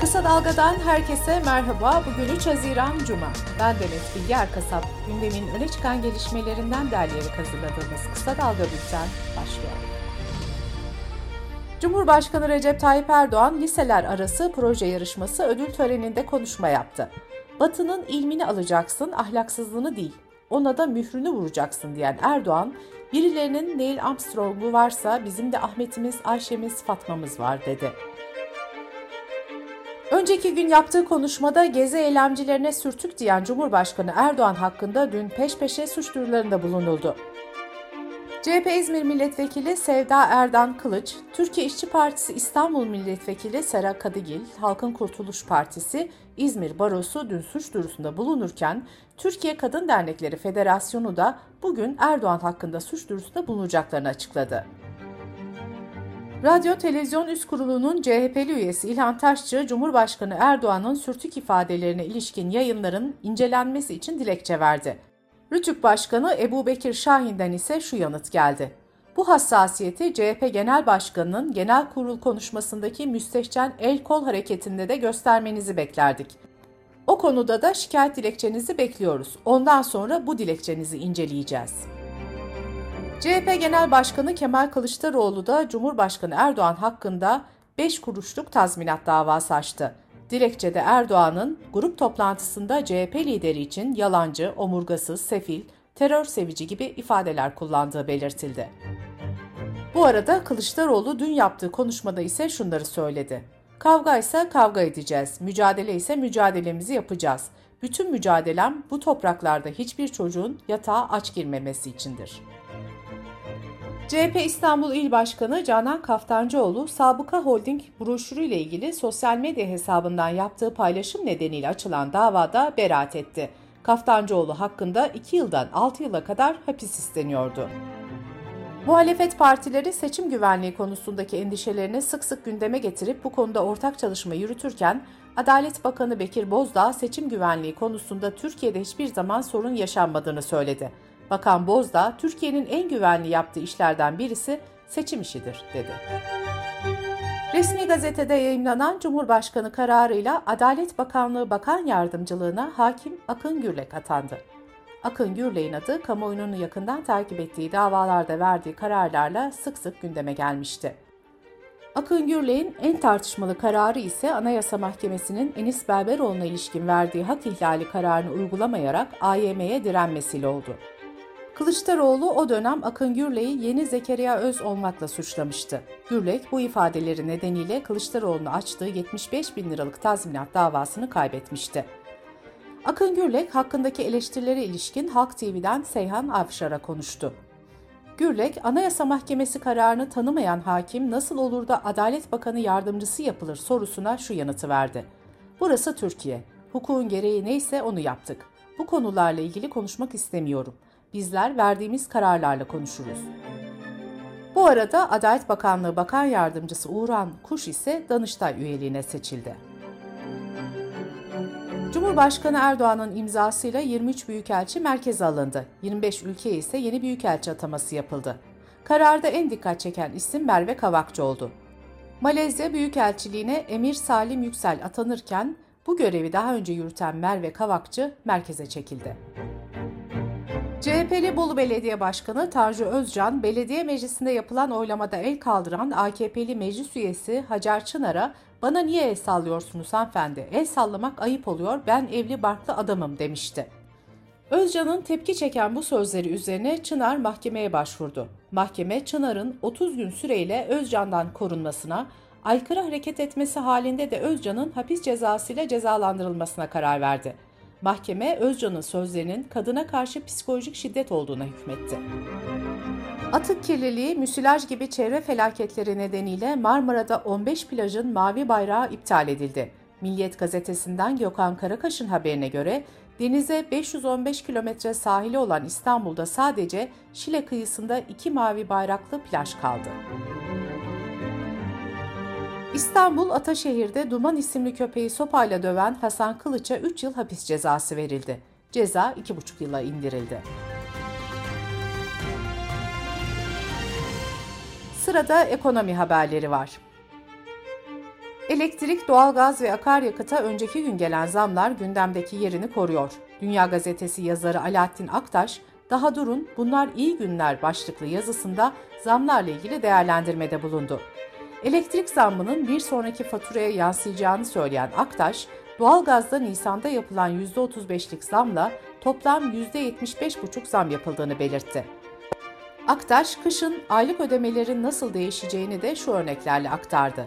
Kısa Dalga'dan herkese merhaba. Bugün 3 Haziran Cuma. Ben Demet Bilge Erkasap. Gündemin öne çıkan gelişmelerinden derleyerek hazırladığımız Kısa Dalga Bülten başlıyor. Cumhurbaşkanı Recep Tayyip Erdoğan liseler arası proje yarışması ödül töreninde konuşma yaptı. Batı'nın ilmini alacaksın, ahlaksızlığını değil. Ona da mührünü vuracaksın diyen Erdoğan, birilerinin Neil Armstrong'u varsa bizim de Ahmet'imiz, Ayşe'miz, Fatma'mız var dedi. Önceki gün yaptığı konuşmada gezi eylemcilerine sürtük diyen Cumhurbaşkanı Erdoğan hakkında dün peş peşe suç duyurularında bulunuldu. CHP İzmir Milletvekili Sevda Erdan Kılıç, Türkiye İşçi Partisi İstanbul Milletvekili Sera Kadıgil, Halkın Kurtuluş Partisi İzmir Barosu dün suç duyurusunda bulunurken, Türkiye Kadın Dernekleri Federasyonu da bugün Erdoğan hakkında suç duyurusunda bulunacaklarını açıkladı. Radyo Televizyon Üst Kurulu'nun CHP'li üyesi İlhan Taşçı, Cumhurbaşkanı Erdoğan'ın sürtük ifadelerine ilişkin yayınların incelenmesi için dilekçe verdi. Rütük Başkanı Ebu Bekir Şahin'den ise şu yanıt geldi. Bu hassasiyeti CHP Genel Başkanı'nın genel kurul konuşmasındaki müstehcen el kol hareketinde de göstermenizi beklerdik. O konuda da şikayet dilekçenizi bekliyoruz. Ondan sonra bu dilekçenizi inceleyeceğiz.'' CHP Genel Başkanı Kemal Kılıçdaroğlu da Cumhurbaşkanı Erdoğan hakkında 5 kuruşluk tazminat davası açtı. Dilekçede Erdoğan'ın grup toplantısında CHP lideri için yalancı, omurgasız, sefil, terör sevici gibi ifadeler kullandığı belirtildi. Bu arada Kılıçdaroğlu dün yaptığı konuşmada ise şunları söyledi. Kavga ise kavga edeceğiz, mücadele ise mücadelemizi yapacağız. Bütün mücadelem bu topraklarda hiçbir çocuğun yatağa aç girmemesi içindir.'' CHP İstanbul İl Başkanı Canan Kaftancıoğlu, Sabıka Holding broşürüyle ilgili sosyal medya hesabından yaptığı paylaşım nedeniyle açılan davada beraat etti. Kaftancıoğlu hakkında 2 yıldan 6 yıla kadar hapis isteniyordu. Muhalefet partileri seçim güvenliği konusundaki endişelerini sık sık gündeme getirip bu konuda ortak çalışma yürütürken, Adalet Bakanı Bekir Bozdağ seçim güvenliği konusunda Türkiye'de hiçbir zaman sorun yaşanmadığını söyledi. Bakan Bozdağ, Türkiye'nin en güvenli yaptığı işlerden birisi seçim işidir, dedi. Resmi gazetede yayınlanan Cumhurbaşkanı kararıyla Adalet Bakanlığı Bakan Yardımcılığına Hakim Akın Gürlek atandı. Akın Gürlek'in adı kamuoyunun yakından takip ettiği davalarda verdiği kararlarla sık sık gündeme gelmişti. Akın Gürlek'in en tartışmalı kararı ise Anayasa Mahkemesi'nin Enis Berberoğlu'na ilişkin verdiği hak ihlali kararını uygulamayarak AYM'ye direnmesiyle oldu. Kılıçdaroğlu o dönem Akın Gürlek'i yeni Zekeriya Öz olmakla suçlamıştı. Gürlek bu ifadeleri nedeniyle Kılıçdaroğlu'na açtığı 75 bin liralık tazminat davasını kaybetmişti. Akın Gürlek hakkındaki eleştirilere ilişkin Halk TV'den Seyhan Avşar'a konuştu. Gürlek, Anayasa Mahkemesi kararını tanımayan hakim nasıl olur da Adalet Bakanı yardımcısı yapılır sorusuna şu yanıtı verdi. Burası Türkiye. Hukukun gereği neyse onu yaptık. Bu konularla ilgili konuşmak istemiyorum. Bizler verdiğimiz kararlarla konuşuruz. Bu arada Adalet Bakanlığı Bakan Yardımcısı Uğran Kuş ise Danıştay üyeliğine seçildi. Cumhurbaşkanı Erdoğan'ın imzasıyla 23 büyükelçi merkeze alındı. 25 ülkeye ise yeni büyükelçi ataması yapıldı. Kararda en dikkat çeken isim Merve Kavakçı oldu. Malezya Büyükelçiliğine Emir Salim Yüksel atanırken bu görevi daha önce yürüten Merve Kavakçı merkeze çekildi. CHP'li Bolu Belediye Başkanı Tanju Özcan, belediye meclisinde yapılan oylamada el kaldıran AKP'li meclis üyesi Hacer Çınar'a bana niye el sallıyorsunuz hanımefendi? El sallamak ayıp oluyor, ben evli barklı adamım demişti. Özcan'ın tepki çeken bu sözleri üzerine Çınar mahkemeye başvurdu. Mahkeme Çınar'ın 30 gün süreyle Özcan'dan korunmasına, aykırı hareket etmesi halinde de Özcan'ın hapis cezasıyla cezalandırılmasına karar verdi. Mahkeme Özcan'ın sözlerinin kadına karşı psikolojik şiddet olduğuna hükmetti. Atık kirliliği, müsilaj gibi çevre felaketleri nedeniyle Marmara'da 15 plajın mavi bayrağı iptal edildi. Milliyet gazetesinden Gökhan Karakaş'ın haberine göre denize 515 kilometre sahili olan İstanbul'da sadece Şile kıyısında iki mavi bayraklı plaj kaldı. İstanbul Ataşehir'de Duman isimli köpeği sopayla döven Hasan Kılıç'a 3 yıl hapis cezası verildi. Ceza 2,5 yıla indirildi. Sırada ekonomi haberleri var. Elektrik, doğalgaz ve akaryakıta önceki gün gelen zamlar gündemdeki yerini koruyor. Dünya Gazetesi yazarı Alaaddin Aktaş, daha durun bunlar iyi günler başlıklı yazısında zamlarla ilgili değerlendirmede bulundu. Elektrik zammının bir sonraki faturaya yansıyacağını söyleyen Aktaş, doğalgazda Nisan'da yapılan %35'lik zamla toplam %75,5 zam yapıldığını belirtti. Aktaş, kışın aylık ödemelerin nasıl değişeceğini de şu örneklerle aktardı.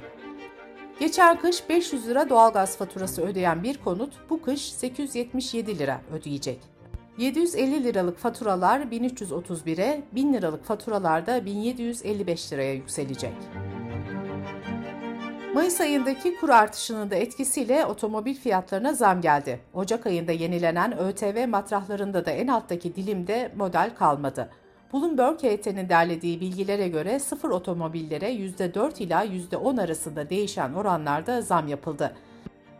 Geçen kış 500 lira doğalgaz faturası ödeyen bir konut bu kış 877 lira ödeyecek. 750 liralık faturalar 1331'e, 1000 liralık faturalar da 1755 liraya yükselecek. Mayıs ayındaki kur artışının da etkisiyle otomobil fiyatlarına zam geldi. Ocak ayında yenilenen ÖTV matrahlarında da en alttaki dilimde model kalmadı. Bloomberg HT'nin derlediği bilgilere göre sıfır otomobillere %4 ila %10 arasında değişen oranlarda zam yapıldı.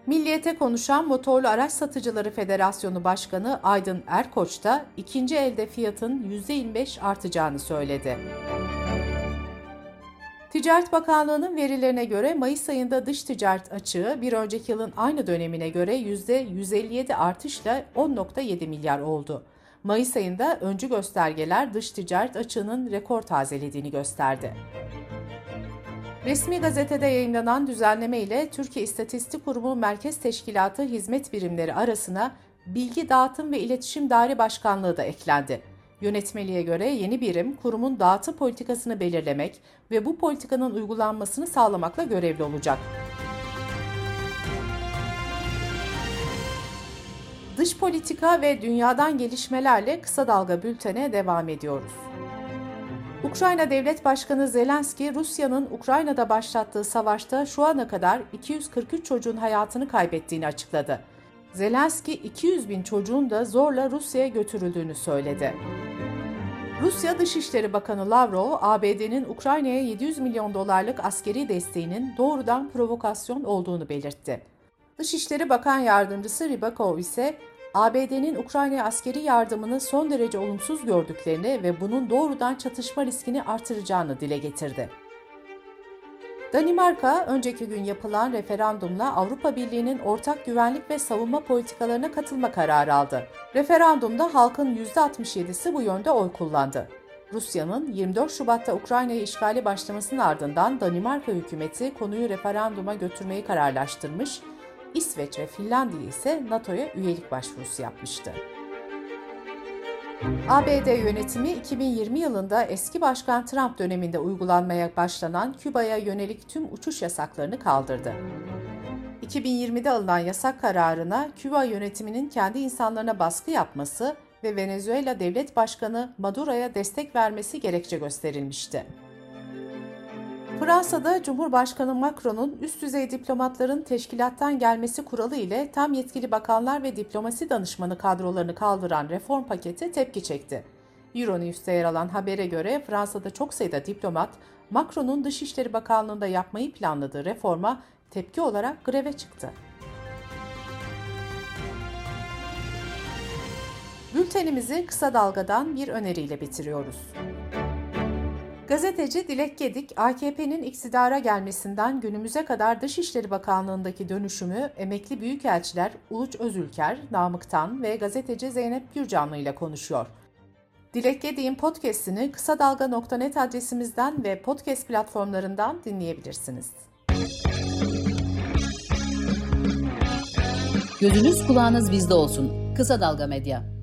Milliyete konuşan Motorlu Araç Satıcıları Federasyonu Başkanı Aydın Erkoç da ikinci elde fiyatın %25 artacağını söyledi. Ticaret Bakanlığı'nın verilerine göre Mayıs ayında dış ticaret açığı bir önceki yılın aynı dönemine göre %157 artışla 10.7 milyar oldu. Mayıs ayında öncü göstergeler dış ticaret açığının rekor tazelediğini gösterdi. Resmi gazetede yayınlanan düzenleme ile Türkiye İstatistik Kurumu Merkez Teşkilatı Hizmet Birimleri arasına Bilgi Dağıtım ve İletişim Daire Başkanlığı da eklendi. Yönetmeliğe göre yeni birim kurumun dağıtım politikasını belirlemek ve bu politikanın uygulanmasını sağlamakla görevli olacak. Dış politika ve dünyadan gelişmelerle kısa dalga bültene devam ediyoruz. Ukrayna Devlet Başkanı Zelenski, Rusya'nın Ukrayna'da başlattığı savaşta şu ana kadar 243 çocuğun hayatını kaybettiğini açıkladı. Zelenski, 200 bin çocuğun da zorla Rusya'ya götürüldüğünü söyledi. Rusya Dışişleri Bakanı Lavrov, ABD'nin Ukrayna'ya 700 milyon dolarlık askeri desteğinin doğrudan provokasyon olduğunu belirtti. Dışişleri Bakan Yardımcısı Rybakov ise ABD'nin Ukrayna'ya askeri yardımını son derece olumsuz gördüklerini ve bunun doğrudan çatışma riskini artıracağını dile getirdi. Danimarka, önceki gün yapılan referandumla Avrupa Birliği'nin ortak güvenlik ve savunma politikalarına katılma kararı aldı. Referandumda halkın %67'si bu yönde oy kullandı. Rusya'nın 24 Şubat'ta Ukrayna'yı işgali başlamasının ardından Danimarka hükümeti konuyu referanduma götürmeyi kararlaştırmış İsveç ve Finlandiya ise NATO'ya üyelik başvurusu yapmıştı. ABD yönetimi 2020 yılında eski başkan Trump döneminde uygulanmaya başlanan Küba'ya yönelik tüm uçuş yasaklarını kaldırdı. 2020'de alınan yasak kararına Küba yönetiminin kendi insanlarına baskı yapması ve Venezuela Devlet Başkanı Maduro'ya destek vermesi gerekçe gösterilmişti. Fransa'da Cumhurbaşkanı Macron'un üst düzey diplomatların teşkilattan gelmesi kuralı ile tam yetkili bakanlar ve diplomasi danışmanı kadrolarını kaldıran reform paketi tepki çekti. Euronews'te yer alan habere göre Fransa'da çok sayıda diplomat Macron'un Dışişleri Bakanlığı'nda yapmayı planladığı reforma tepki olarak greve çıktı. Bültenimizi kısa dalgadan bir öneriyle bitiriyoruz. Gazeteci Dilek Gedik, AKP'nin iktidara gelmesinden günümüze kadar Dışişleri Bakanlığı'ndaki dönüşümü emekli büyükelçiler Uluç Özülker, Namıktan ve gazeteci Zeynep Gürcanlı ile konuşuyor. Dilek Gedik'in podcast'ini kısa dalga.net adresimizden ve podcast platformlarından dinleyebilirsiniz. Gözünüz kulağınız bizde olsun. Kısa Dalga Medya.